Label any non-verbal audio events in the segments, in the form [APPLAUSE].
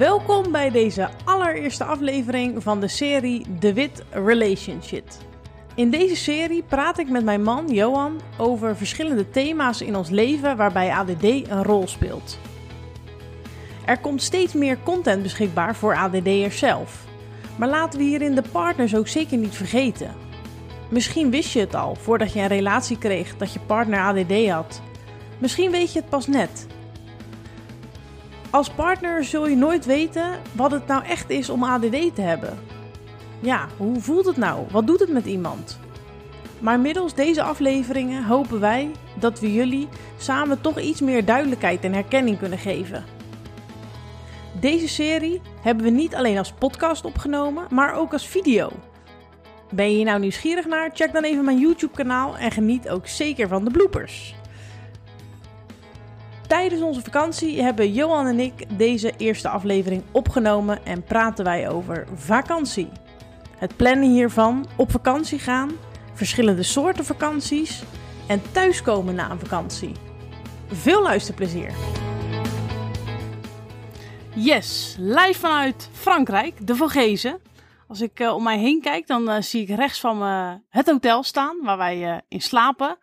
Welkom bij deze allereerste aflevering van de serie The Wit Relationship. In deze serie praat ik met mijn man Johan over verschillende thema's in ons leven waarbij ADD een rol speelt. Er komt steeds meer content beschikbaar voor ADD'ers zelf. Maar laten we hierin de partners ook zeker niet vergeten. Misschien wist je het al voordat je een relatie kreeg dat je partner ADD had. Misschien weet je het pas net. Als partner zul je nooit weten wat het nou echt is om ADD te hebben. Ja, hoe voelt het nou? Wat doet het met iemand? Maar middels deze afleveringen hopen wij dat we jullie samen toch iets meer duidelijkheid en herkenning kunnen geven. Deze serie hebben we niet alleen als podcast opgenomen, maar ook als video. Ben je hier nou nieuwsgierig naar? Check dan even mijn YouTube kanaal en geniet ook zeker van de bloopers. Tijdens onze vakantie hebben Johan en ik deze eerste aflevering opgenomen en praten wij over vakantie. Het plannen hiervan, op vakantie gaan, verschillende soorten vakanties en thuiskomen na een vakantie. Veel luisterplezier! Yes, live vanuit Frankrijk, de Vogezen. Als ik uh, om mij heen kijk, dan uh, zie ik rechts van me het hotel staan waar wij in slapen.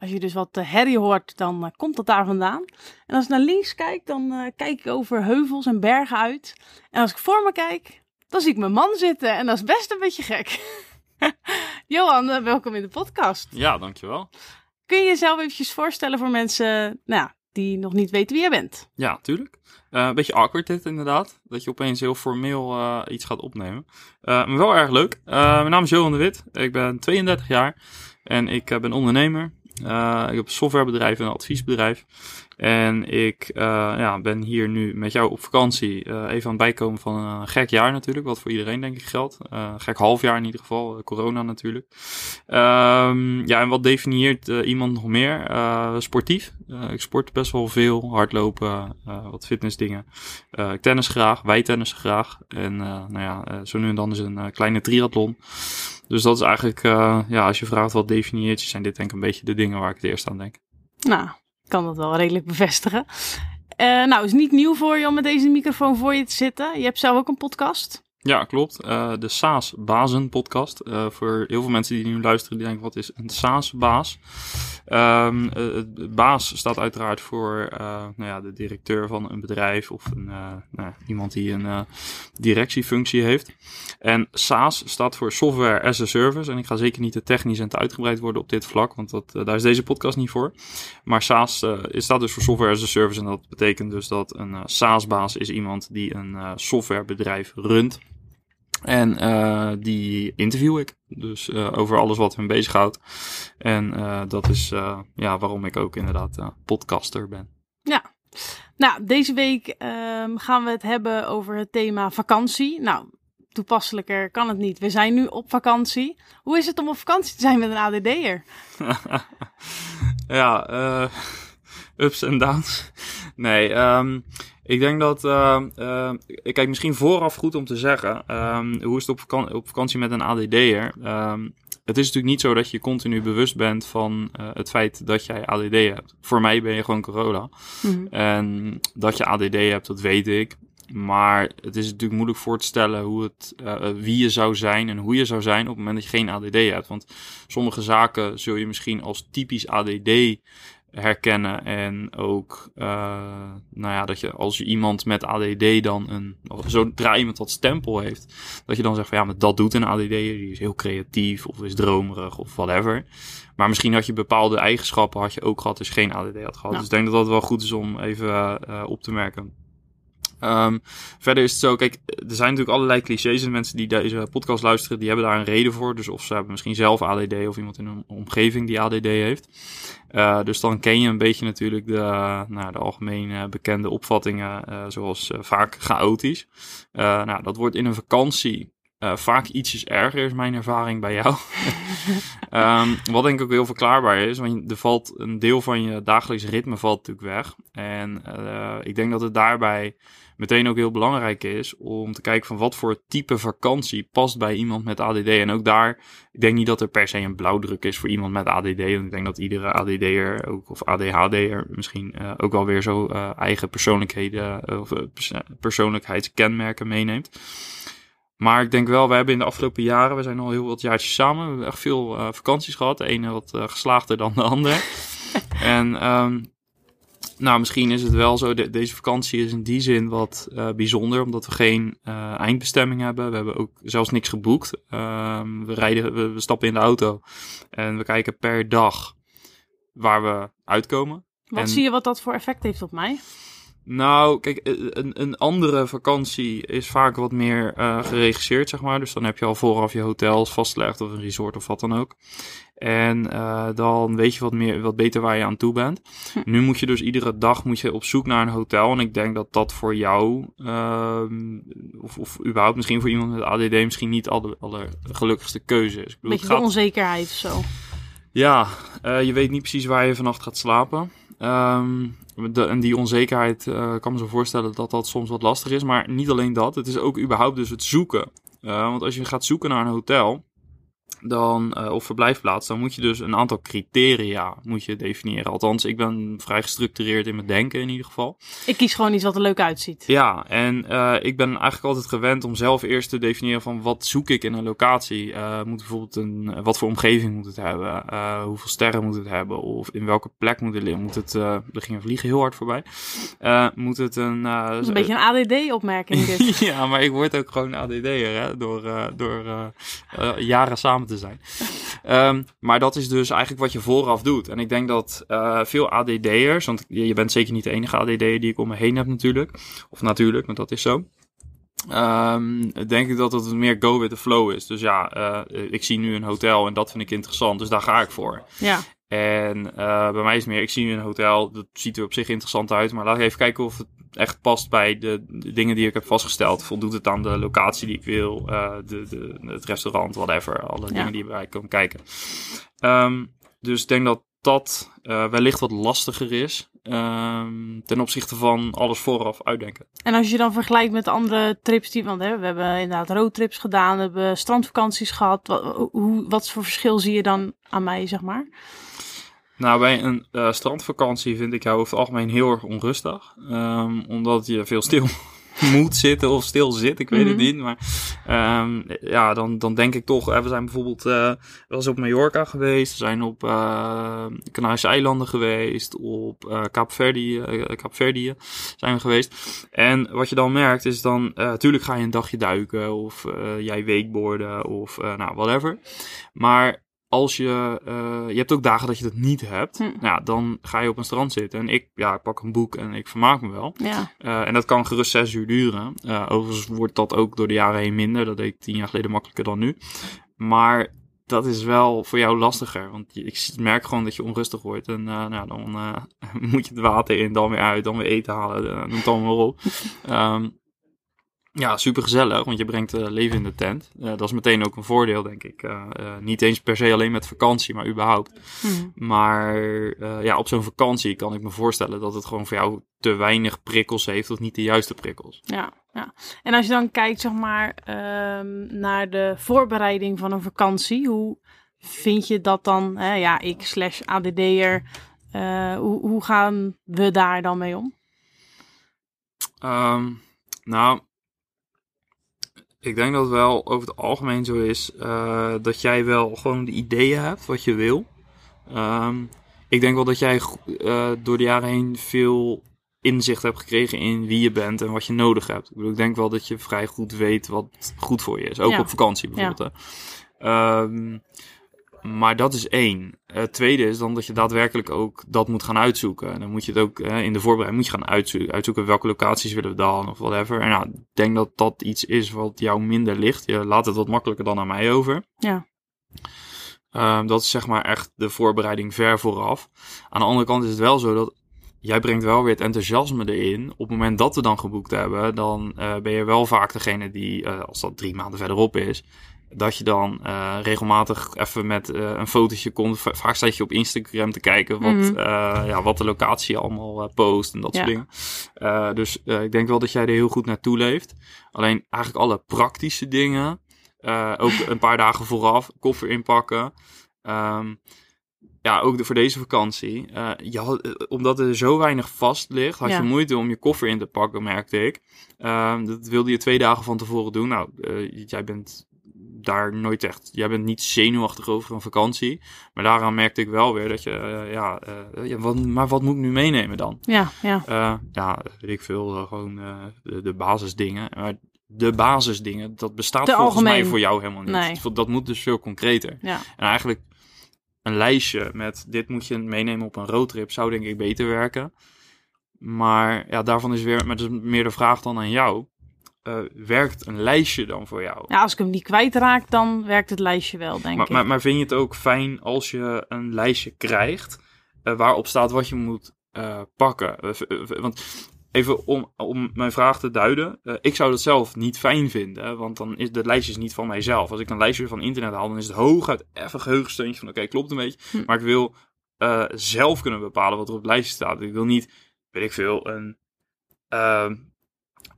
Als je dus wat herrie hoort, dan komt dat daar vandaan. En als ik naar links kijk, dan kijk ik over heuvels en bergen uit. En als ik voor me kijk, dan zie ik mijn man zitten. En dat is best een beetje gek. [LAUGHS] Johan, welkom in de podcast. Ja, dankjewel. Kun je jezelf eventjes voorstellen voor mensen nou, die nog niet weten wie jij bent? Ja, tuurlijk. Uh, een beetje awkward dit inderdaad. Dat je opeens heel formeel uh, iets gaat opnemen. Uh, maar wel erg leuk. mijn naam is Johan de Wit. Ik ben 32 jaar. En ik ben ondernemer. Ik heb een softwarebedrijf en een adviesbedrijf. En ik uh, ja, ben hier nu met jou op vakantie. Uh, even aan het bijkomen van een gek jaar natuurlijk. Wat voor iedereen denk ik geldt. Gek half jaar in ieder geval. corona natuurlijk. Um, ja, en wat definieert iemand nog meer? sportief. ik sport best wel veel. Hardlopen. wat fitnessdingen. ik tennis graag. Wij tennissen graag. En nou ja, zo nu en dan is een kleine triathlon. Dus dat is eigenlijk, ja, als je vraagt wat definieert, zijn dit denk ik een beetje de dingen waar ik het eerst aan denk. Nou, kan dat wel redelijk bevestigen. Uh, nou, is niet nieuw voor je om met deze microfoon voor je te zitten. Je hebt zelf ook een podcast. Ja, klopt. Uh, de SaaS Bazen podcast. Uh, voor heel veel mensen die nu luisteren, die denken, wat is een SaaS baas? Um, uh, baas staat uiteraard voor nou ja, de directeur van een bedrijf of een, nou, iemand die een directiefunctie heeft. En SaaS staat voor Software as a Service. En ik ga zeker niet te technisch en te uitgebreid worden op dit vlak, want dat, daar is deze podcast niet voor. Maar SaaS staat dus voor Software as a Service en dat betekent dus dat een SaaS baas is iemand die een softwarebedrijf runt. En uh, die interview ik. Dus uh, over alles wat hem bezighoudt. En uh, dat is ja, waarom ik ook inderdaad podcaster ben. Ja. Nou, deze week um, gaan we het hebben over het thema vakantie. Nou, toepasselijker kan het niet. We zijn nu op vakantie. Hoe is het om op vakantie te zijn met een ADD'er? [LAUGHS] ja, ups en downs. Nee, um, ik denk dat, uh, uh, kijk, misschien vooraf goed om te zeggen, um, hoe is het op, vakantie, op vakantie met een ADD'er? Um, het is natuurlijk niet zo dat je continu bewust bent van uh, het feit dat jij ADD hebt. Voor mij ben je gewoon corona. Mm En dat je ADD hebt, dat weet ik. Maar het is natuurlijk moeilijk voor te stellen hoe het, uh, wie je zou zijn en hoe je zou zijn op het moment dat je geen ADD hebt. Want sommige zaken zul je misschien als typisch ADD herkennen. En ook, uh, nou ja, dat je als je iemand met ADD dan een, zodra iemand dat stempel heeft, dat je dan zegt van ja, maar dat doet een ADD, die is heel creatief of is dromerig of whatever. Maar misschien had je bepaalde eigenschappen had je ook gehad als je geen ADD had gehad. Dus ik denk dat dat wel goed is om even uh, op te merken. Um, verder is het zo, kijk, er zijn natuurlijk allerlei clichés en mensen die deze podcast luisteren, die hebben daar een reden voor. Dus of ze hebben misschien zelf ADD of iemand in hun omgeving die ADD heeft. Uh, dus dan ken je een beetje natuurlijk de, nou, de algemeen bekende opvattingen, uh, zoals uh, vaak chaotisch. nou, dat wordt in een vakantie Uh, vaak ietsjes erger is mijn ervaring bij jou. um, [LAUGHS] wat denk ik ook heel verklaarbaar is, want er valt een deel van je dagelijks ritme valt natuurlijk weg. En uh, ik denk dat het daarbij meteen ook heel belangrijk is om te kijken van wat voor type vakantie past bij iemand met ADD. En ook daar, ik denk niet dat er per se een blauwdruk is voor iemand met ADD. Want ik denk dat iedere ADD'er ook, of ADHD'er misschien uh, ook wel weer zo uh, eigen persoonlijkheden of persoonlijkheidskenmerken meeneemt. Maar ik denk wel, we hebben in de afgelopen jaren, we zijn al heel wat jaartjes samen, we hebben echt veel vakanties gehad. De ene wat geslaagder dan de andere. [LAUGHS] en um, nou, misschien is het wel zo, de, deze vakantie is in die zin wat uh, bijzonder, omdat we geen eindbestemming hebben. We hebben ook zelfs niks geboekt. Um, we, rijden, we, we stappen in de auto en we kijken per dag waar we uitkomen. Wat en, zie je wat dat voor effect heeft op mij? Nou, kijk, een, een andere vakantie is vaak wat meer uh, geregisseerd, zeg maar. Dus dan heb je al vooraf je hotels vastgelegd of een resort of wat dan ook. En uh, dan weet je wat, meer, wat beter waar je aan toe bent. Hm. Nu moet je dus iedere dag moet je op zoek naar een hotel. En ik denk dat dat voor jou, uh, of, of überhaupt misschien voor iemand met ADD, misschien niet de allergelukkigste keuze is. Ik bedoel, Beetje gaat... de onzekerheid of zo. Ja, je weet niet precies waar je vannacht gaat slapen. De, en die onzekerheid uh, kan me zo voorstellen dat dat soms wat lastig is. Maar niet alleen dat, het is ook überhaupt dus het zoeken. Uh, want als je gaat zoeken naar een hotel, dan, uh, of verblijfplaats, dan moet je dus een aantal criteria moet je definiëren. Althans, ik ben vrij gestructureerd in mijn denken in ieder geval. Ik kies gewoon iets wat er leuk uitziet. Ja, en uh, ik ben eigenlijk altijd gewend om zelf eerst te definiëren van wat zoek ik in een locatie. Uh, moet bijvoorbeeld een, wat voor omgeving moet het hebben? hoeveel sterren moet het hebben? Of in welke plek moet het liggen? Moet het, er ging vliegen heel hard voorbij. moet het een... dat is een beetje een ADD-opmerking [LAUGHS] dit. ja, maar ik word ook gewoon ADD'er, hè, door, door jaren samen te zijn. um, maar dat is dus eigenlijk wat je vooraf doet. En ik denk dat uh, veel ADD'ers, want je bent zeker niet de enige ADD'er die ik om me heen heb natuurlijk. Of natuurlijk, want dat is zo. Um, denk ik dat het meer go with the flow is. Dus ja, uh, ik zie nu een hotel en dat vind ik interessant, dus daar ga ik voor. Ja. En uh, bij mij is het meer, ik zie nu een hotel, dat ziet er op zich interessant uit, maar laat ik even kijken of het echt past bij de, de, dingen die ik heb vastgesteld. Voldoet het aan de locatie die ik wil, uh, de, de, het restaurant, whatever. Alle ja. dingen die erbij komen kijken. Um, dus ik denk dat dat uh, wellicht wat lastiger is. Um, ten opzichte van alles vooraf uitdenken. En als je dan vergelijkt met andere trips die, want hè, we hebben inderdaad roadtrips gedaan, we hebben strandvakanties gehad. Wat, hoe, wat voor verschil zie je dan aan mij, zeg maar? Nou, bij een uh, strandvakantie vind ik jou over het algemeen heel erg onrustig. Um, omdat je veel stil [LAUGHS] moet zitten of stil zit, ik weet mm -hmm. het niet. Maar um, ja, dan, dan denk ik toch, we zijn bijvoorbeeld uh, wel eens op Mallorca geweest, we zijn op uh, Canarische eilanden geweest, op uh, Kaapverdië, Kaapverdië zijn we geweest. En wat je dan merkt is dan, natuurlijk ga je een dagje duiken of jij wakeboarden of nou, whatever. Maar als je, uh, je hebt ook dagen dat je dat niet hebt, hm. dan ga je op een strand zitten. En ik, ja, ik pak een boek en ik vermaak me wel. Ja. Uh, en dat kan gerust zes uur duren. Uh, overigens wordt dat ook door de jaren heen minder. Dat deed ik tien jaar geleden makkelijker dan nu. Maar dat is wel voor jou lastiger. Want ik merk gewoon dat je onrustig wordt. En nou, dan [LAUGHS] moet je het water in, dan weer uit, dan weer eten halen. noem het allemaal maar op. um, [LAUGHS] ja, super gezellig, want je brengt uh, leven in de tent. Uh, dat is meteen ook een voordeel, denk ik. Uh, niet eens per se alleen met vakantie, maar überhaupt. Hmm. Maar ja, op zo'n vakantie kan ik me voorstellen dat het gewoon voor jou te weinig prikkels heeft, of niet de juiste prikkels. Ja, ja. En als je dan kijkt, zeg maar, um, naar de voorbereiding van een vakantie, hoe vind je dat dan? Hè? Ja, ik slash ADD'er, hoe, hoe gaan we daar dan mee om? Um, nou, ik denk dat het wel over het algemeen zo is uh, dat jij wel gewoon de ideeën hebt wat je wil. Um, ik denk wel dat jij uh, door de jaren heen veel inzicht hebt gekregen in wie je bent en wat je nodig hebt. Ik, bedoel, ik denk wel dat je vrij goed weet wat goed voor je is. Ook ja. op vakantie bijvoorbeeld. Ja. Um, maar dat is één. Het tweede is dan dat je daadwerkelijk ook dat moet gaan uitzoeken. En dan moet je het ook uh, in de voorbereiding moet je gaan uitzoeken, uitzoeken welke locaties willen we dan of whatever. En nou, ik denk dat dat iets is wat jou minder ligt. Je laat het wat makkelijker dan aan mij over. Ja. Um, dat is zeg maar echt de voorbereiding ver vooraf. Aan de andere kant is het wel zo dat jij brengt wel weer het enthousiasme erin. Op het moment dat we dan geboekt hebben, dan uh, ben je wel vaak degene die, uh, als dat drie maanden verderop is, dat je dan uh, regelmatig even met een fotootje komt. Vaak staat je op Instagram te kijken wat, mm. ja, wat de locatie allemaal post en dat ja. soort dingen. dus ik denk wel dat jij er heel goed naartoe leeft. Alleen eigenlijk alle praktische dingen, ook een paar dagen vooraf, koffer inpakken. Um, ja, ook de, voor deze vakantie. Uh, je had, omdat er zo weinig vast ligt, had ja. je moeite om je koffer in te pakken, merkte ik. Uh, dat wilde je twee dagen van tevoren doen. Nou, uh, jij bent daar nooit echt. Jij bent niet zenuwachtig over een vakantie. Maar daaraan merkte ik wel weer dat je. ja, ja wat, maar wat moet ik nu meenemen dan? Ja, ja. ja, weet ik veel. gewoon de, de basisdingen. Maar de basisdingen, dat bestaat volgens algemeen. mij voor jou helemaal niet. Nee. Dat moet dus veel concreter. Ja. En eigenlijk een lijstje met dit moet je meenemen op een roadtrip zou denk ik beter werken. Maar ja, daarvan is weer, maar dat is meer de vraag dan aan jou. Uh, werkt een lijstje dan voor jou? Ja, als ik hem niet kwijtraak, dan werkt het lijstje wel, denk maar, ik. Maar, maar vind je het ook fijn als je een lijstje krijgt uh, waarop staat wat je moet uh, pakken? want even om, om mijn vraag te duiden. Ik zou dat zelf niet fijn vinden, want dan is de lijstje niet van mijzelf. Als ik een lijstje van internet haal, dan is het hooguit even geheugensteuntje van oké, okay, klopt een beetje. Hm. Maar ik wil zelf kunnen bepalen wat er op het lijstje staat. Ik wil niet, weet ik veel, een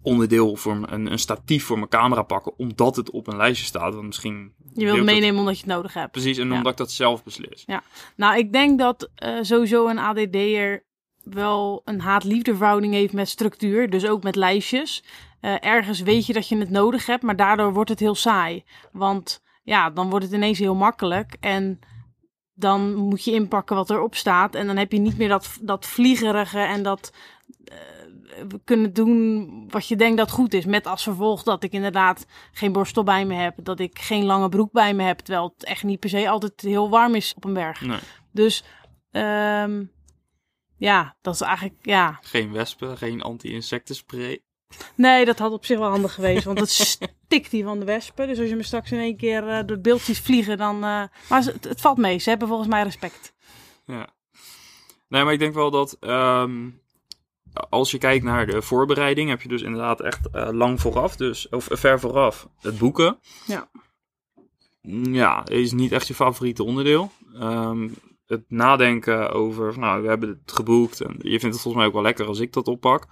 onderdeel voor een, een statief voor mijn camera pakken, omdat het op een lijstje staat. Want misschien. Je wilt meenemen dat... omdat je het nodig hebt. Precies, en ja. omdat ik dat zelf beslis. Ja, nou, ik denk dat uh, sowieso een ADD'er wel een haat-liefde verhouding heeft met structuur, dus ook met lijstjes. Uh, ergens weet je dat je het nodig hebt, maar daardoor wordt het heel saai. Want ja, dan wordt het ineens heel makkelijk en dan moet je inpakken wat erop staat. En dan heb je niet meer dat, dat vliegerige en dat uh, we kunnen doen wat je denkt dat goed is. Met als vervolg dat ik inderdaad geen borstel bij me heb, dat ik geen lange broek bij me heb, terwijl het echt niet per se altijd heel warm is op een berg. Nee. Dus um, ja, dat is eigenlijk, ja. Geen wespen, geen anti-insectenspray. Nee, dat had op zich wel handig geweest, want het [LAUGHS] stikt hier van de wespen. Dus als je me straks in één keer uh, door het beeld ziet vliegen, dan... Uh, maar het, het, valt mee, ze hebben volgens mij respect. Ja. Nee, maar ik denk wel dat... Um, als je kijkt naar de voorbereiding, heb je dus inderdaad echt uh, lang vooraf, dus, of ver vooraf, het boeken. Ja. Ja, is niet echt je favoriete onderdeel. Um, het nadenken over, nou, we hebben het geboekt en je vindt het volgens mij ook wel lekker als ik dat oppak.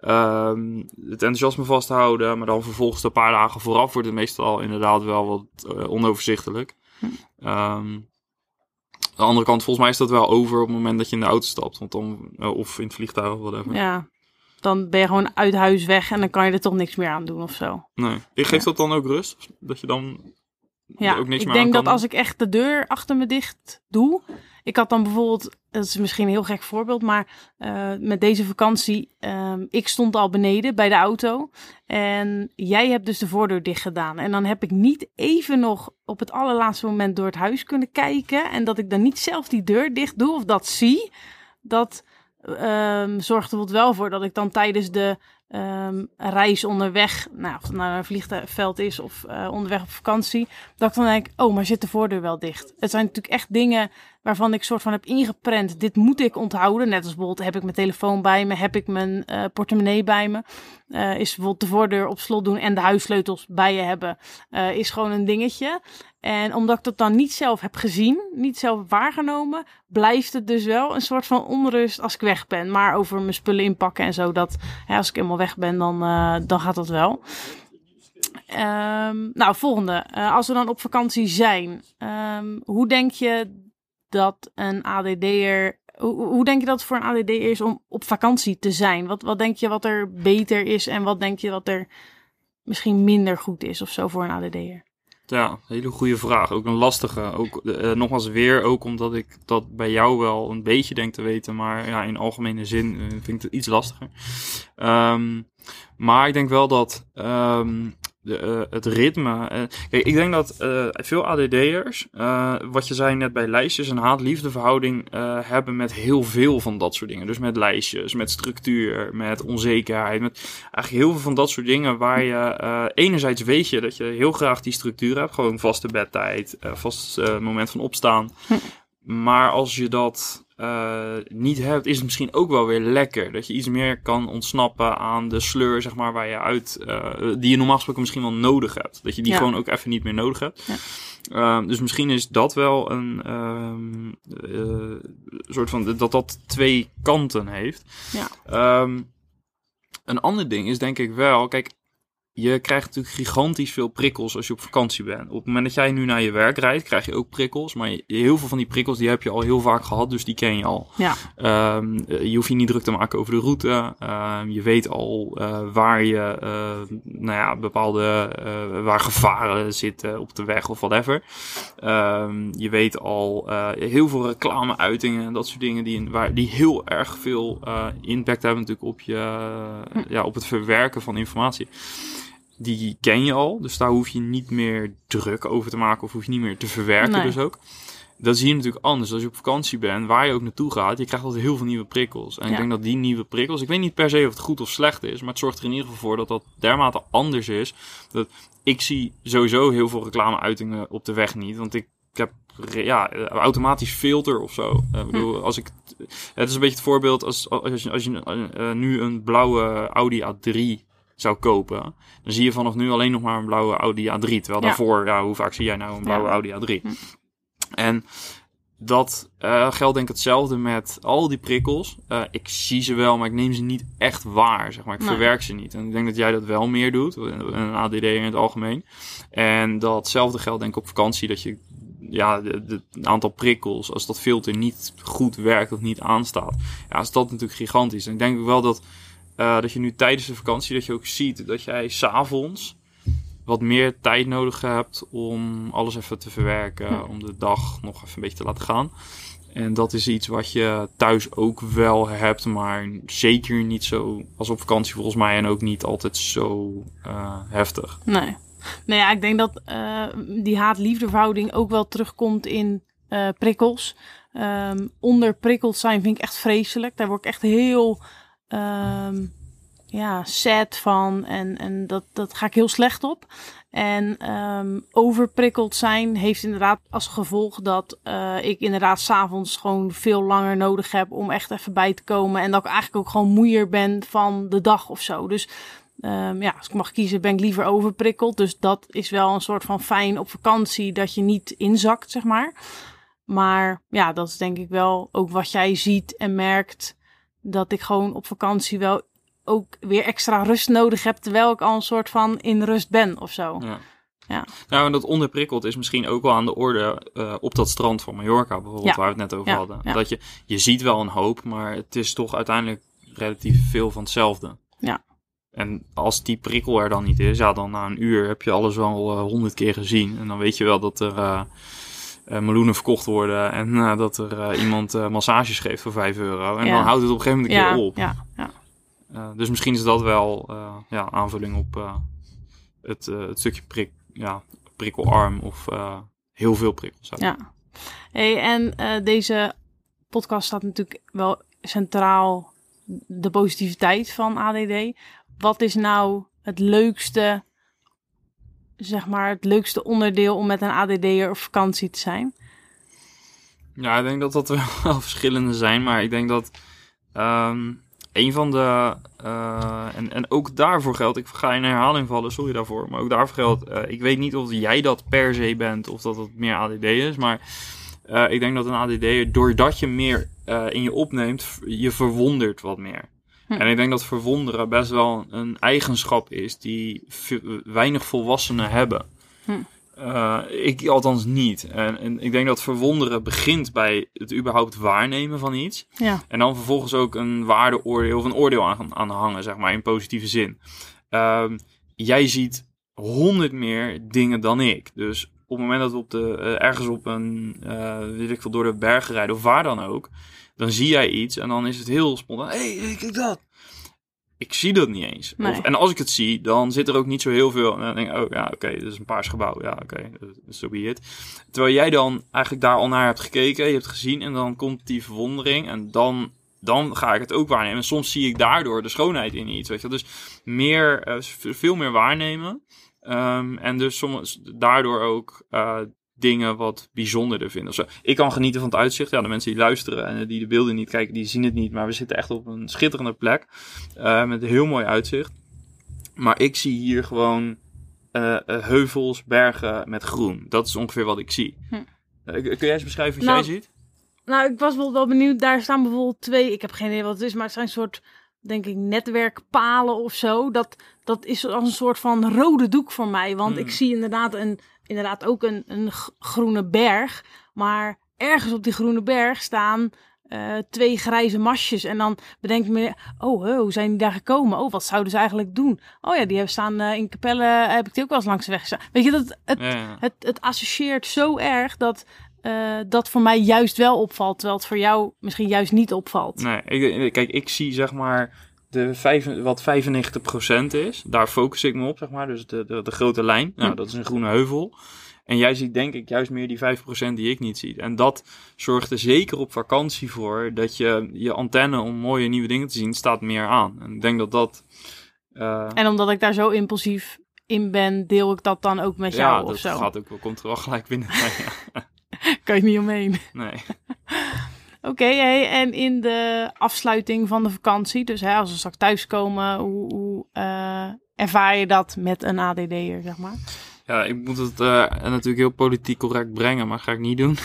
Um, het enthousiasme vasthouden, maar dan vervolgens een paar dagen vooraf wordt het meestal inderdaad wel wat uh, onoverzichtelijk. Hm. Um, aan de andere kant, volgens mij is dat wel over op het moment dat je in de auto stapt, want dan, uh, of in het vliegtuig of whatever. Ja, dan ben je gewoon uit huis weg en dan kan je er toch niks meer aan doen of zo. Nee, geeft ja. dat dan ook rust? Dat je dan ja, ook niks ik meer denk dat als ik echt de deur achter me dicht doe. Ik had dan bijvoorbeeld, dat is misschien een heel gek voorbeeld, maar uh, met deze vakantie, um, ik stond al beneden bij de auto en jij hebt dus de voordeur dicht gedaan. En dan heb ik niet even nog op het allerlaatste moment door het huis kunnen kijken en dat ik dan niet zelf die deur dicht doe of dat zie. Dat um, zorgt er wel voor dat ik dan tijdens de um, reis onderweg, nou, of het nou een vliegveld is of uh, onderweg op vakantie, dat ik dan denk, oh, maar zit de voordeur wel dicht? Het zijn natuurlijk echt dingen waarvan ik soort van heb ingeprent. Dit moet ik onthouden. Net als bijvoorbeeld, heb ik mijn telefoon bij me, heb ik mijn uh, portemonnee bij me. Uh, is bijvoorbeeld de voordeur op slot doen en de huissleutels bij je hebben, uh, is gewoon een dingetje. En omdat ik dat dan niet zelf heb gezien, niet zelf waargenomen, blijft het dus wel een soort van onrust als ik weg ben. Maar over mijn spullen inpakken en zo, dat hè, als ik helemaal weg ben, dan, dan gaat dat wel. Um, nou, volgende. Als we dan op vakantie zijn, um, hoe denk je dat een ADD'er hoe, hoe, denk je dat het voor een ADD is om op vakantie te zijn? Wat, wat denk je wat er beter is en wat denk je wat er misschien minder goed is of zo voor een ADD'er? Ja, hele goede vraag. Ook een lastige. Ook, uh, nogmaals weer, ook omdat ik dat bij jou wel een beetje denk te weten. Maar ja, in algemene zin uh, vind ik het iets lastiger. Um, maar ik denk wel dat um, de, uh, het ritme. Uh, kijk, ik denk dat uh, veel ADD'ers, wat je zei net bij lijstjes, een haat-liefde verhouding hebben met heel veel van dat soort dingen. Dus met lijstjes, met structuur, met onzekerheid, met eigenlijk heel veel van dat soort dingen waar je enerzijds weet je dat je heel graag die structuur hebt, gewoon vaste bedtijd, vast moment van opstaan. Hm. maar als je dat uh, niet hebt, is het misschien ook wel weer lekker. Dat je iets meer kan ontsnappen aan de sleur, zeg maar, waar je uit, uh, die je normaal gesproken misschien wel nodig hebt. Dat je die gewoon ook even niet meer nodig hebt. Ja. Uh, dus misschien is dat wel een uh, soort van dat dat twee kanten heeft. Ja. Um, een ander ding is denk ik wel, kijk, je krijgt natuurlijk gigantisch veel prikkels als je op vakantie bent. Op het moment dat jij nu naar je werk rijdt, krijg je ook prikkels. Maar heel veel van die prikkels die heb je al heel vaak gehad, dus die ken je al. Ja. Um, je hoeft je niet druk te maken over de route. Um, je weet al uh, waar je, uh, nou ja, bepaalde, uh, waar gevaren zitten op de weg of whatever. Um, je weet al heel veel reclameuitingen en dat soort dingen die, waar, die heel erg veel impact hebben natuurlijk op, je, hm. ja, op het verwerken van informatie die ken je al. Dus daar hoef je niet meer druk over te maken of hoef je niet meer te verwerken dus ook. Dat zie je natuurlijk anders. Als je op vakantie bent, waar je ook naartoe gaat, je krijgt altijd heel veel nieuwe prikkels. En ik denk dat die nieuwe prikkels, ik weet niet per se of het goed of slecht is, maar het zorgt er in ieder geval voor dat dat dermate anders is. Dat ik zie sowieso heel veel reclameuitingen op de weg niet, want ik, ik heb ja, automatisch filter of zo. Ik bedoel, als ik, het is een beetje het voorbeeld als, als je, als je uh, nu een blauwe Audi A3 zou kopen, dan zie je vanaf nu alleen nog maar een blauwe Audi A3. Terwijl daarvoor, ja, hoe vaak zie jij nou een blauwe Audi A3? Hm. En dat uh, geldt denk ik hetzelfde met al die prikkels. Uh, ik zie ze wel, maar ik neem ze niet echt waar, zeg maar. Ik verwerk ze niet. En ik denk dat jij dat wel meer doet, een ADD in het algemeen. En datzelfde geldt denk ik op vakantie, dat je ja, het aantal prikkels, als dat filter niet goed werkt of niet aanstaat, ja, is dat natuurlijk gigantisch. En ik denk wel dat uh, dat je nu tijdens de vakantie dat je ook ziet dat jij s'avonds wat meer tijd nodig hebt om alles even te verwerken, hm. om de dag nog even een beetje te laten gaan. En dat is iets wat je thuis ook wel hebt, maar zeker niet zo als op vakantie volgens mij en ook niet altijd zo uh, heftig. Nee. Nou ja, ik denk dat uh, die haat-liefde ook wel terugkomt in uh, prikkels. Um, onderprikkeld zijn vind ik echt vreselijk. Daar word ik echt heel um, ja, sad van. En, en dat, dat ga ik heel slecht op. En um, overprikkeld zijn heeft inderdaad als gevolg dat uh, ik inderdaad s'avonds gewoon veel langer nodig heb om echt even bij te komen. En dat ik eigenlijk ook gewoon moeier ben van de dag of zo. Dus um, ja, als ik mag kiezen, ben ik liever overprikkeld. Dus dat is wel een soort van fijn op vakantie dat je niet inzakt, zeg maar. Maar ja, dat is denk ik wel ook wat jij ziet en merkt dat ik gewoon op vakantie wel ook weer extra rust nodig heb, terwijl ik al een soort van in rust ben of zo. Ja. Ja. Nou, en dat onderprikkeld is misschien ook wel aan de orde uh, op dat strand van Mallorca bijvoorbeeld, waar we het net over hadden. Dat je, je ziet wel een hoop, maar het is toch uiteindelijk relatief veel van hetzelfde. Ja. En als die prikkel er dan niet is, ja, dan na een uur heb je alles wel uh, honderd keer gezien. En dan weet je wel dat er uh, meloenen verkocht worden en uh, dat er uh, iemand massages geeft voor 5 euro. En dan houdt het op een gegeven moment een keer op. Ja, ja. dus misschien is dat wel ja, aanvulling op het, het stukje prik, ja, prikkelarm of heel veel prikkels. Ja. Hey, en deze podcast staat natuurlijk wel centraal de positiviteit van ADD. Wat is nou het leukste zeg maar, het leukste onderdeel om met een ADD'er op vakantie te zijn? Ja, ik denk dat dat wel [LAUGHS] verschillende zijn, maar ik denk dat um, een van de. Uh, en, en ook daarvoor geldt, ik ga in herhaling vallen, sorry daarvoor, maar ook daarvoor geldt, uh, ik weet niet of jij dat per se bent of dat het meer ADD is, maar uh, ik denk dat een ADD, doordat je meer in je opneemt, je verwondert wat meer. Hm. En ik denk dat verwonderen best wel een eigenschap is die weinig volwassenen hebben. Hm. Uh, ik althans niet. En, en, ik denk dat verwonderen begint bij het überhaupt waarnemen van iets. Ja. En dan vervolgens ook een waardeoordeel of een oordeel aan, aan hangen, zeg maar, in positieve zin. Uh, jij ziet honderd meer dingen dan ik. Dus op het moment dat we op de, uh, ergens op een, uh, weet ik veel, door de bergen rijden of waar dan ook, dan zie jij iets en dan is het heel spontaan. Hé, hey, kijk dat. Ik zie dat niet eens. Of, en als ik het zie, dan zit er ook niet zo heel veel. En dan denk ik, oh ja, oké, okay, dit is een paars gebouw. Ja, oké, okay, so be it. Terwijl jij dan eigenlijk daar al naar hebt gekeken, je hebt gezien en dan komt die verwondering en dan, dan ga ik het ook waarnemen. En soms zie ik daardoor de schoonheid in iets, weet je Dus meer, uh, veel meer waarnemen. Um, en dus soms daardoor ook uh, dingen wat bijzonderder vinden. Of zo. Ik kan genieten van het uitzicht. Ja, de mensen die luisteren en die de beelden niet kijken, die zien het niet. Maar we zitten echt op een schitterende plek. eh, met een heel mooi uitzicht. Maar ik zie hier gewoon eh, eh, heuvels, bergen met groen. Dat is ongeveer wat ik zie. Hm. Kun jij eens beschrijven wat Nou, jij ziet? Nou, ik was wel, wel benieuwd. Daar staan bijvoorbeeld twee, ik heb geen idee wat het is, maar het zijn een soort, denk ik, netwerkpalen of zo. Dat, dat is als een soort van rode doek voor mij. Want Hmm. ik zie inderdaad, een, inderdaad ook een, een groene berg. Maar ergens op die groene berg staan eh, twee grijze masjes. En dan bedenk ik me, oh, hoe zijn die daar gekomen? Oh, wat zouden ze eigenlijk doen? Oh ja, die hebben staan eh, in Capelle, heb ik die ook wel eens langs de weg gestaan. Weet je, dat, het, Ja, het, het associeert zo erg dat eh, dat voor mij juist wel opvalt, terwijl het voor jou misschien juist niet opvalt. Nee, ik, kijk, ik zie zeg maar de vijf, wat 95% is. Daar focus ik me op, zeg maar. Dus de, de, de grote lijn. Nou, Hm. dat is een groene heuvel. En jij ziet denk ik juist meer die 5% die ik niet zie. En dat zorgt er zeker op vakantie voor dat je je antenne om mooie nieuwe dingen te zien staat meer aan. En ik denk dat dat... eh, En omdat ik daar zo impulsief in ben, deel ik dat dan ook met jou ja, of dat zo. gaat ook wel, komt er wel gelijk binnen. Ja, [LAUGHS] [LAUGHS] Kan je niet omheen. nee. [LAUGHS] Oké, hey, en in de afsluiting van de vakantie, dus hè, als we straks thuiskomen, hoe, hoe eh, ervaar je dat met een ADD'er, zeg maar? Ja, ik moet het eh, natuurlijk heel politiek correct brengen, maar ga ik niet doen. [LAUGHS]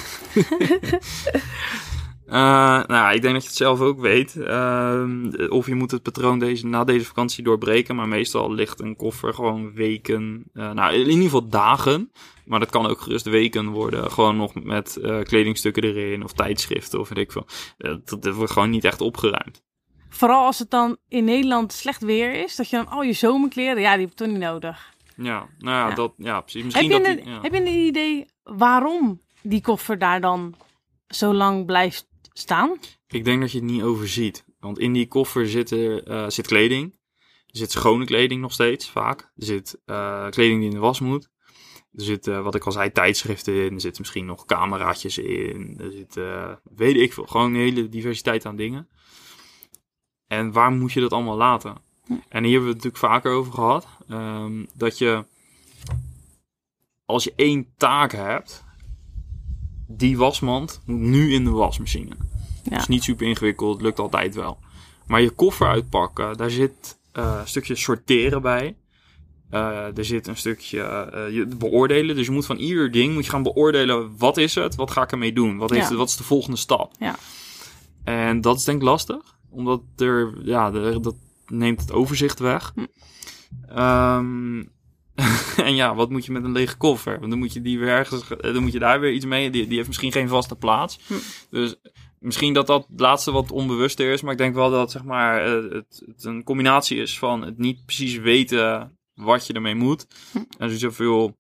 Eh, nou, ik denk dat je het zelf ook weet. Ehm, of je moet het patroon deze, na deze vakantie doorbreken. Maar meestal ligt een koffer gewoon weken. nou, in ieder geval dagen. Maar dat kan ook gerust weken worden. Gewoon nog met eh, kledingstukken erin. Of tijdschriften of weet ik veel. Eh, dat, dat wordt gewoon niet echt opgeruimd. Vooral als het dan in Nederland slecht weer is, dat je dan al je zomerkleren, ja, die heb je toch niet nodig. Ja, nou ja, Ja. Dat, ja precies. Heb Misschien je, dat een, die- ja. heb je een idee waarom die koffer daar dan zo lang blijft staan? Ik denk dat je het niet overziet. Want in die koffer zit, er, eh, zit kleding. Er zit schone kleding nog steeds, vaak. Er zit kleding die in de was moet. Er zit, eh, wat ik al zei, tijdschriften in. Er zitten misschien nog cameraatjes in. Er zit, eh, weet ik veel, gewoon een hele diversiteit aan dingen. En waar moet je dat allemaal laten? En hier hebben we het natuurlijk vaker over gehad. ehm, dat je, als je één taak hebt, die wasmand moet nu in de wasmachine. Ja. is niet super ingewikkeld, lukt altijd wel. Maar je koffer uitpakken, daar zit eh, een stukje sorteren bij. Eh, er zit een stukje eh, je beoordelen. Dus je moet van ieder ding moet je gaan beoordelen. Wat is het? Wat ga ik ermee doen? Wat, heeft, Ja. wat is de volgende stap? Ja. En dat is denk ik lastig. Omdat er, ja, dat neemt het overzicht weg. Hm. Ehm, [LAUGHS] en ja, wat moet je met een lege koffer? Want dan moet je die weer ergens, eh, dan moet je daar weer iets mee. Die, die heeft misschien geen vaste plaats. Hm. Dus misschien dat dat het laatste wat onbewuster is. Maar ik denk wel dat zeg maar, eh, het, het een combinatie is van het niet precies weten wat je ermee moet. Hm. En zo zoveel.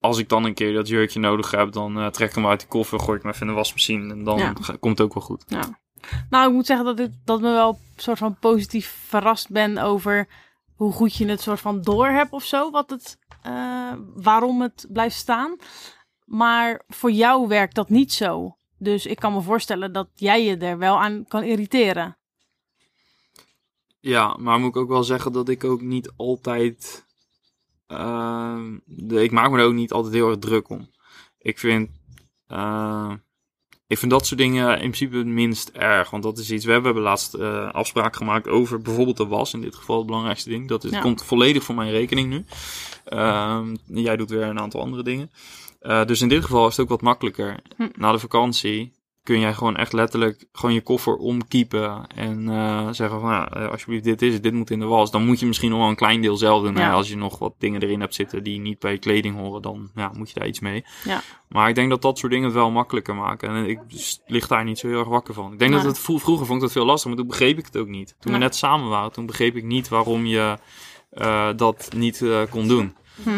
Als ik dan een keer dat jurkje nodig heb, dan eh, trek ik hem uit de koffer, gooi ik hem even in de wasmachine en dan Ja. komt het ook wel goed. Ja. Nou, ik moet zeggen dat ik dat me wel soort van positief verrast ben over hoe goed je het soort van door hebt of zo. Wat het, eh, waarom het blijft staan. Maar voor jou werkt dat niet zo. Dus ik kan me voorstellen dat jij je er wel aan kan irriteren. Ja, maar moet ik ook wel zeggen dat ik ook niet altijd. Ehm, de, ik maak me er ook niet altijd heel erg druk om. Ik vind. eh, ik vind dat soort dingen in principe het minst erg. Want dat is iets. We hebben, we hebben laatst eh afspraak gemaakt over bijvoorbeeld de was. In dit geval het belangrijkste ding. Dat is, Ja. komt volledig voor mijn rekening nu. Ehm, jij doet weer een aantal andere dingen. Eh, dus in dit geval is het ook wat makkelijker. Hm. Na de vakantie kun jij gewoon echt letterlijk gewoon je koffer omkiepen en eh, zeggen van eh, alsjeblieft dit is het, dit moet in de was. Dan moet je misschien nog wel een klein deel zelf doen. Ja. Als je nog wat dingen erin hebt zitten die niet bij je kleding horen, dan ja, moet je daar iets mee. Ja. Maar ik denk dat dat soort dingen het wel makkelijker maken. En ik s- lig daar niet zo heel erg wakker van. Ik denk Nee. dat het vro- vroeger vond ik dat veel lastiger, maar toen begreep ik het ook niet. Toen we net samen waren, toen begreep ik niet waarom je eh, dat niet kon doen. Hm.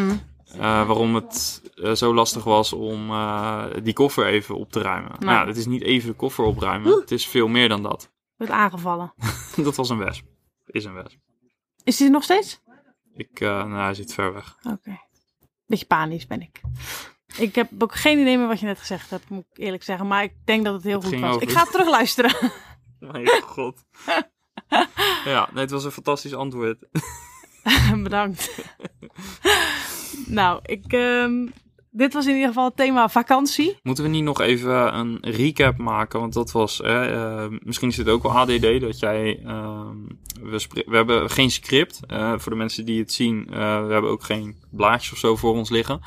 Eh, waarom het eh, zo lastig was om eh, die koffer even op te ruimen. Nou. Nou, het is niet even de koffer opruimen. Het is veel meer dan dat. Werd aangevallen. [LAUGHS] dat was een wesp. Is een wesp. Is die er nog steeds? Ik, nou, hij zit ver weg. Oké. Beetje panisch ben ik. Ik heb ook geen idee meer wat je net gezegd hebt, moet ik eerlijk zeggen. Maar ik denk dat het heel Het goed was. over- Ik ga het terugluisteren. [LAUGHS] Mijn god. [LAUGHS] ja, nee, het was een fantastisch antwoord. [LAUGHS] Bedankt. [LAUGHS] nou, ik, ehm, dit was in ieder geval het thema vakantie. Moeten we niet nog even een recap maken? Want dat was, eh, misschien is het ook wel ADD, dat jij, ehm, we, we, hebben geen script. Uh, voor de mensen die het zien, uh, we hebben ook geen blaadjes of zo voor ons liggen.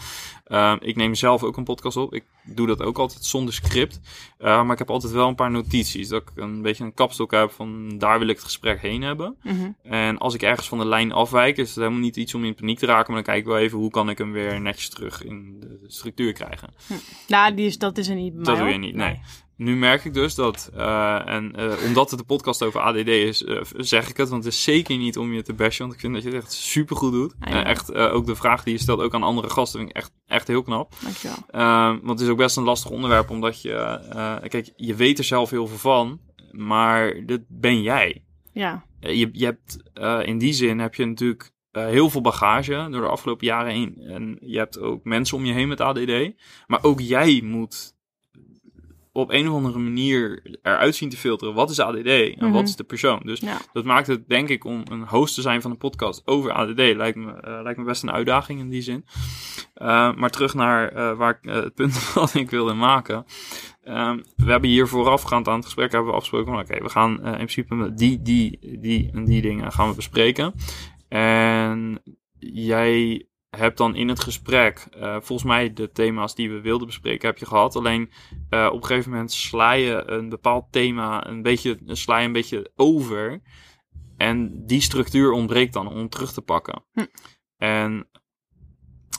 Uh, ik neem zelf ook een podcast op. Ik doe dat ook altijd zonder script. Uh, maar ik heb altijd wel een paar notities. Dat ik een beetje een kapstok heb van daar wil ik het gesprek heen hebben. Mm -hmm. En als ik ergens van de lijn afwijk, is het helemaal niet iets om in paniek te raken. Maar dan kijk ik wel even hoe kan ik hem weer netjes terug in de structuur krijgen. Hm. Nou, die is, dat is er niet. Dat doe je niet, nee. Nu merk ik dus dat, uh, en uh, omdat het de podcast over ADD is, uh, zeg ik het. Want het is zeker niet om je te bashen, want ik vind dat je het echt super goed doet. Ah, ja. echt, ook de vraag die je stelt, ook aan andere gasten, vind ik echt, echt heel knap. Dankjewel. want het is ook best een lastig onderwerp, omdat je, kijk, je weet er zelf heel veel van, maar dat ben jij. Ja. je, je hebt, in die zin heb je natuurlijk uh, heel veel bagage door de afgelopen jaren heen. En je hebt ook mensen om je heen met ADD. Maar ook jij moet op een of andere manier eruit zien te filteren. Wat is ADD en wat is de persoon? Dus ja. dat maakt het, denk ik, om een host te zijn van een podcast over ADD. Lijkt me, uh, lijkt me best een uitdaging in die zin. Uh, maar terug naar uh, waar ik, het punt [LAUGHS] wat ik wilde maken. Um, we hebben hier voorafgaand aan het gesprek hebben we afgesproken. Oké, okay, we gaan in principe die, die, die en die dingen gaan we bespreken. En jij hebt dan in het gesprek, uh, volgens mij de thema's die we wilden bespreken, heb je gehad. Alleen uh, op een gegeven moment sla je een bepaald thema een beetje, sla je een beetje over. En die structuur ontbreekt dan om terug te pakken. Hm. En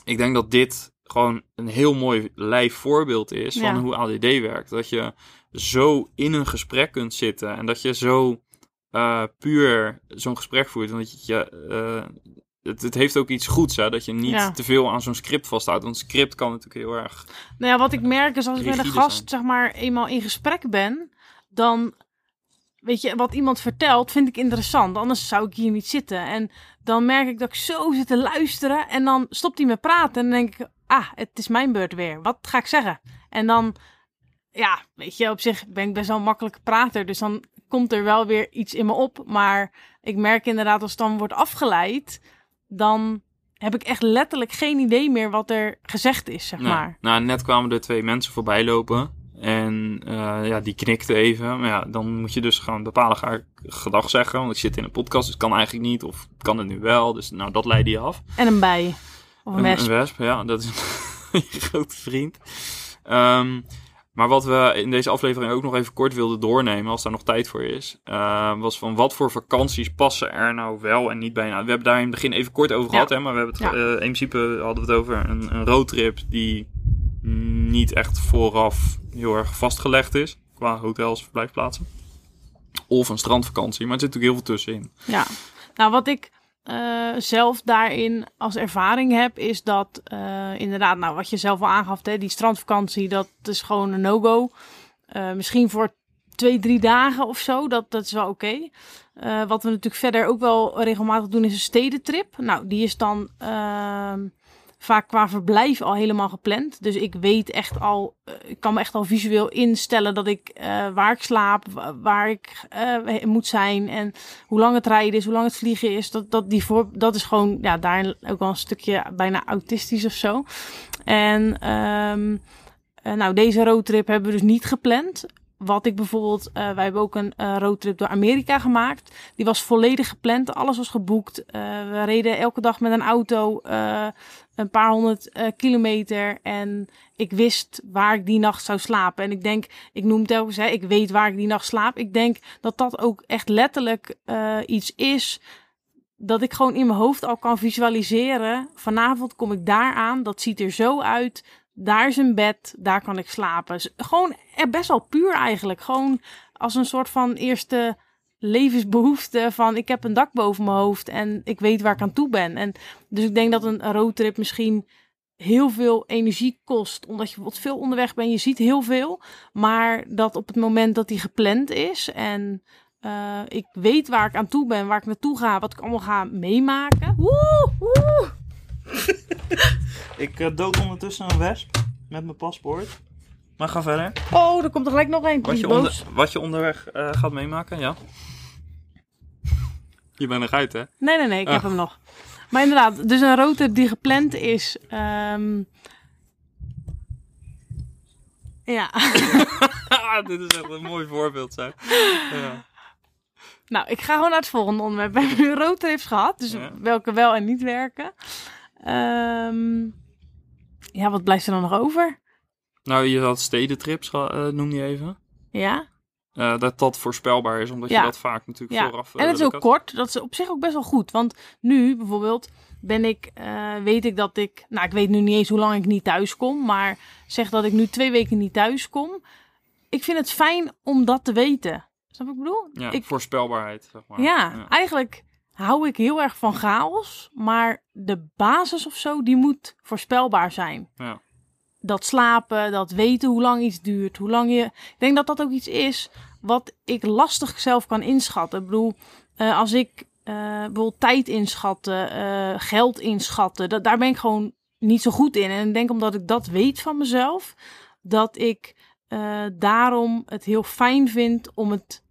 ik denk dat dit gewoon een heel mooi lijf voorbeeld is van hoe ADD werkt. Dat je zo in een gesprek kunt zitten en dat je zo uh, puur zo'n gesprek voert. En dat je, uh, het, het heeft ook iets goeds, hè? Dat je niet Ja. te veel aan zo'n script vasthoudt. Want een script kan natuurlijk heel erg. Nou ja, wat ik merk is als ik met een gast zijn. zeg maar eenmaal in gesprek ben, dan weet je wat iemand vertelt, vind ik interessant. Anders zou ik hier niet zitten. En dan merk ik dat ik zo zit te luisteren en dan stopt hij met praten en dan denk ik, ah, het is mijn beurt weer. Wat ga ik zeggen? En dan, ja, weet je, op zich ben ik best wel een makkelijke prater, dus dan komt er wel weer iets in me op. Maar ik merk inderdaad als het dan wordt afgeleid, dan heb ik echt letterlijk geen idee meer wat er gezegd is, zeg Nee. maar. Nou, net kwamen er twee mensen voorbij lopen. En eh, ja, die knikten even. Maar ja, dan moet je dus gewoon bepalen, ga ik gedag zeggen. Want ik zit in een podcast, dus het kan eigenlijk niet. Of kan het nu wel? Dus nou, dat leidde je af. En een bij. Of een Een, wesp. een wesp, ja, dat is [LAUGHS] een grote vriend. Ehm, maar wat we in deze aflevering ook nog even kort wilden doornemen, als daar nog tijd voor is, eh, was van wat voor vakanties passen er nou wel en niet bij. Nou, we hebben daar in het begin even kort over Ja. gehad, hè, maar we hebben het, Ja. eh, in principe hadden we het over een, een roadtrip die niet echt vooraf heel erg vastgelegd is qua hotels, verblijfplaatsen. Of een strandvakantie, maar er zit natuurlijk heel veel tussenin. Ja. Nou, wat ik eh, zelf daarin als ervaring heb, is dat eh, inderdaad, nou, wat je zelf al aangaf, hè, die strandvakantie, dat is gewoon een no-go. Eh, misschien voor twee, drie dagen of zo, dat, dat is wel oké. Eh, wat we natuurlijk verder ook wel regelmatig doen, is een stedentrip. Nou, die is dan ehm, vaak qua verblijf al helemaal gepland. Dus ik weet echt al, eh, ik kan me echt al visueel instellen dat ik eh, waar ik slaap, wa- waar ik eh, moet zijn en hoe lang het rijden is, hoe lang het vliegen is. Dat, dat, die voor, dat is gewoon ja, daarin ook wel een stukje bijna autistisch of zo. En ehm, eh, nou, deze roadtrip hebben we dus niet gepland. Wat ik bijvoorbeeld, eh, wij hebben ook een eh, roadtrip door Amerika gemaakt. Die was volledig gepland, alles was geboekt. Eh, we reden elke dag met een auto een paar honderd kilometer. En ik wist waar ik die nacht zou slapen. En ik denk, ik noem telkens, hè, ik weet waar ik die nacht slaap. Ik denk dat dat ook echt letterlijk iets is dat ik gewoon in mijn hoofd al kan visualiseren. Vanavond kom ik daar aan, dat ziet er zo uit. Daar is een bed, daar kan ik slapen. Dus Gewoon best wel puur eigenlijk. Gewoon als een soort van eerste levensbehoefte van ik heb een dak boven mijn hoofd en ik weet waar ik aan toe ben. En dus ik denk dat een roadtrip misschien heel veel energie kost, omdat je wat veel onderweg bent. Je ziet heel veel, maar dat op het moment dat die gepland is en eh, ik weet waar ik aan toe ben, waar ik naartoe ga, wat ik allemaal ga meemaken. Woe, woe. [LAUGHS] Ik uh, dood ondertussen een wesp met mijn paspoort. Maar ga verder. Oh, er komt er gelijk nog een. Die Wat je, onder, wat je onderweg eh, gaat meemaken, ja. Je bent eruit, hè? Nee, nee, nee, ik heb Ah. hem nog. Maar inderdaad, dus een roadtrip die gepland is. ehm, Ja. [LAUGHS] Dit is echt een mooi voorbeeld, zeg. Ja. Nou, ik ga gewoon naar het volgende onderwerp. We hebben nu roadtrips gehad, dus Ja. welke wel en niet werken. Ehm, ja, wat blijft er dan nog over? Nou, je had stedentrips, eh, noem je even. Ja, Eh, dat dat voorspelbaar is, omdat Ja. je dat vaak natuurlijk ja. vooraf... eh, en het is ook kort. Dat is op zich ook best wel goed. Want nu bijvoorbeeld ben ik, weet ik dat ik, nou ik weet nu niet eens hoe lang ik niet thuis kom, maar zeg dat ik nu twee weken niet thuis kom. Ik vind het fijn om dat te weten. Snap wat ik bedoel? Ja, ik, voorspelbaarheid, zeg maar. Ja, eigenlijk hou ik heel erg van chaos, maar de basis of zo, die moet voorspelbaar zijn. Ja. Dat slapen, dat weten hoe lang iets duurt, hoe lang je... Ik denk dat dat ook iets is wat ik lastig zelf kan inschatten. Ik bedoel, eh, als ik eh, bijvoorbeeld tijd inschatten, eh, geld inschatten, dat, daar ben ik gewoon niet zo goed in. En ik denk omdat ik dat weet van mezelf, dat ik daarom het heel fijn vind om het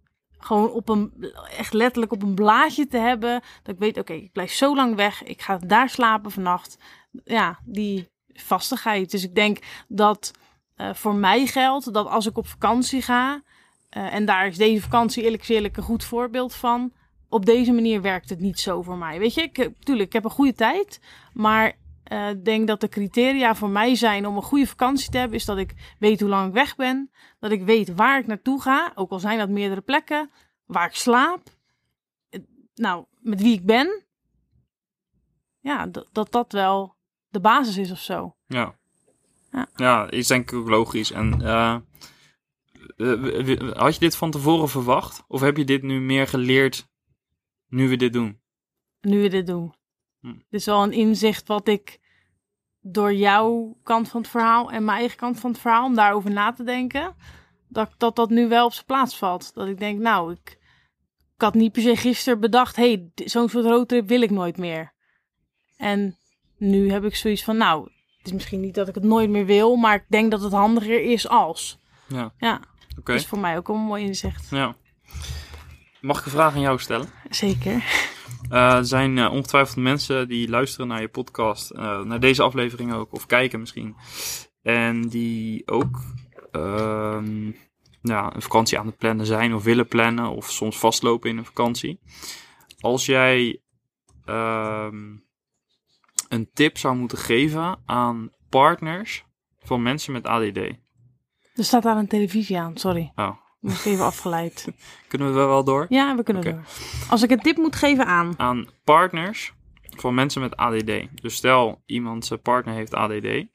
gewoon op een, echt letterlijk op een blaadje te hebben. Dat ik weet, oké, ik blijf zo lang weg. Ik ga daar slapen vannacht. Ja, die vastigheid. Dus ik denk dat eh, voor mij geldt dat als ik op vakantie ga. eh, en daar is deze vakantie eerlijk eerlijk een goed voorbeeld van. Op deze manier werkt het niet zo voor mij. Weet je, ik, tuurlijk, ik heb een goede tijd. Maar eh, ik denk dat de criteria voor mij zijn om een goede vakantie te hebben. Is dat ik weet hoe lang ik weg ben. Dat ik weet waar ik naartoe ga. Ook al zijn dat meerdere plekken. Waar ik slaap. Eh, Nou, met wie ik ben. Ja, dat dat, dat wel de basis is of zo. Ja. Ja. Ja, is denk ik ook logisch. En eh, eh, had je dit van tevoren verwacht? Of heb je dit nu meer geleerd nu we dit doen? Nu we dit doen. Hm. Dit is wel een inzicht wat ik door jouw kant van het verhaal en mijn eigen kant van het verhaal, om daarover na te denken, dat dat, dat nu wel op zijn plaats valt. Dat ik denk, nou, ik, ik had niet per se gisteren bedacht, hey, zo'n soort roadtrip wil ik nooit meer. En nu heb ik zoiets van, nou, het is misschien niet dat ik het nooit meer wil, maar ik denk dat het handiger is als. Ja, Ja, oké. dat is voor mij ook een mooi inzicht. Ja. Mag ik een vraag aan jou stellen? Zeker. Eh, er zijn eh, ongetwijfeld mensen die luisteren naar je podcast, eh, naar deze aflevering ook, of kijken misschien. En die ook ehm, ja, een vakantie aan het plannen zijn, of willen plannen, of soms vastlopen in een vakantie. Als jij ehm, een tip zou moeten geven aan partners van mensen met ADD. Er staat daar een televisie aan, sorry. Oh, Moest even afgeleid. [LAUGHS] kunnen we wel door? Ja, we kunnen door. Als ik een tip moet geven aan. aan partners van mensen met ADD. Dus stel iemand zijn partner heeft ADD.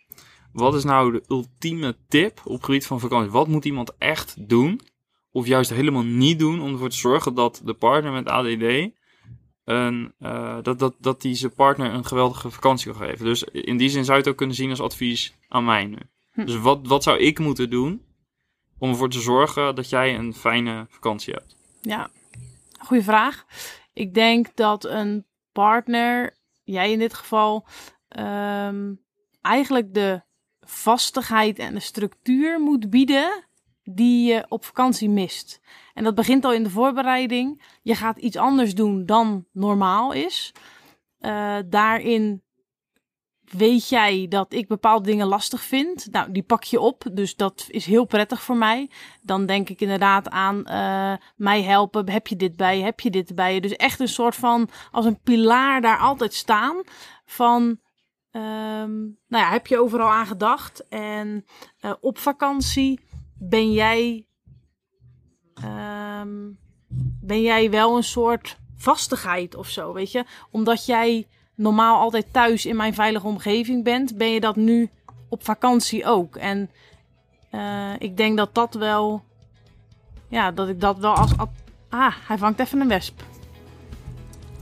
Wat is nou de ultieme tip op het gebied van vakantie? Wat moet iemand echt doen? Of juist helemaal niet doen om ervoor te zorgen dat de partner met ADD een, eh, dat, dat, dat die zijn partner een geweldige vakantie kan geven. Dus in die zin zou je het ook kunnen zien als advies aan mij nu. Hm. Dus wat, wat zou ik moeten doen om ervoor te zorgen dat jij een fijne vakantie hebt? Ja, goede vraag. Ik denk dat een partner, jij in dit geval, ehm, eigenlijk de vastigheid en de structuur moet bieden die je op vakantie mist. En dat begint al in de voorbereiding. Je gaat iets anders doen dan normaal is. Eh, daarin weet jij dat ik bepaalde dingen lastig vind. Nou, die pak je op, dus dat is heel prettig voor mij. Dan denk ik inderdaad aan eh, mij helpen. Heb je dit bij je? Heb je dit bij je? Dus echt een soort van als een pilaar daar altijd staan van. ehm, nou ja, heb je overal aan gedacht? En eh, op vakantie ben jij. ehm, ben jij wel een soort vastigheid of zo, weet je? Omdat jij normaal altijd thuis in mijn veilige omgeving bent, ben je dat nu op vakantie ook. En eh, ik denk dat dat wel. Ja, dat ik dat wel als. Ah, hij vangt even een wesp.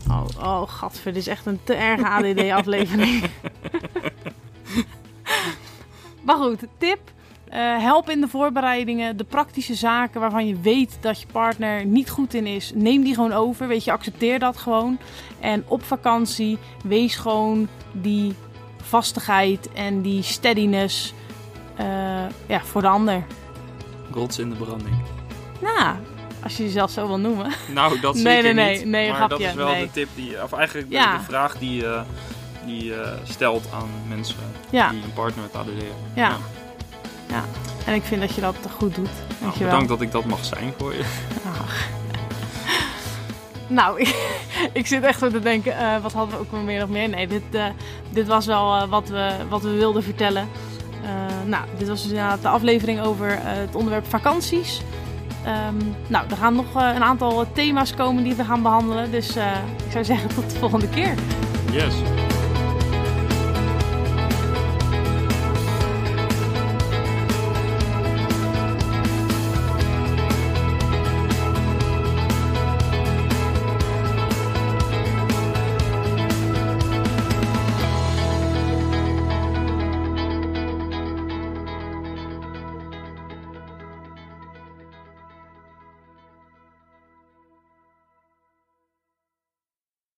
Oh, oh, gadver, dit is echt een te erge ADD-aflevering. [LAUGHS] maar goed, tip. Eh, help in de voorbereidingen. De praktische zaken waarvan je weet dat je partner niet goed in is. Neem die gewoon over. Weet je, accepteer dat gewoon. En op vakantie wees gewoon die vastigheid en die steadiness eh, ja, voor de ander. Rots in de branding. Nou, als je jezelf zo wil noemen. Nou, dat [LAUGHS] Nee, zeker nee, nee, niet. nee, maar grapje, dat is wel nee. de tip die, of eigenlijk de- Ja. de, vraag die je die, je stelt aan mensen Ja, die een partner met ADD hebben. ja. Ja, en ik vind dat je dat goed doet. Nou, Dankjewel. bedankt dat ik dat mag zijn voor je. Ach. Nou, ik, ik zit echt zo te denken, eh, wat hadden we ook meer of meer? Nee, dit, eh, dit was wel eh, wat, we, wat we wilden vertellen. Nou, dit was dus inderdaad de aflevering over het onderwerp vakanties. Ehm, nou, er gaan nog een aantal thema's komen die we gaan behandelen. Dus ik zou zeggen tot de volgende keer. Yes.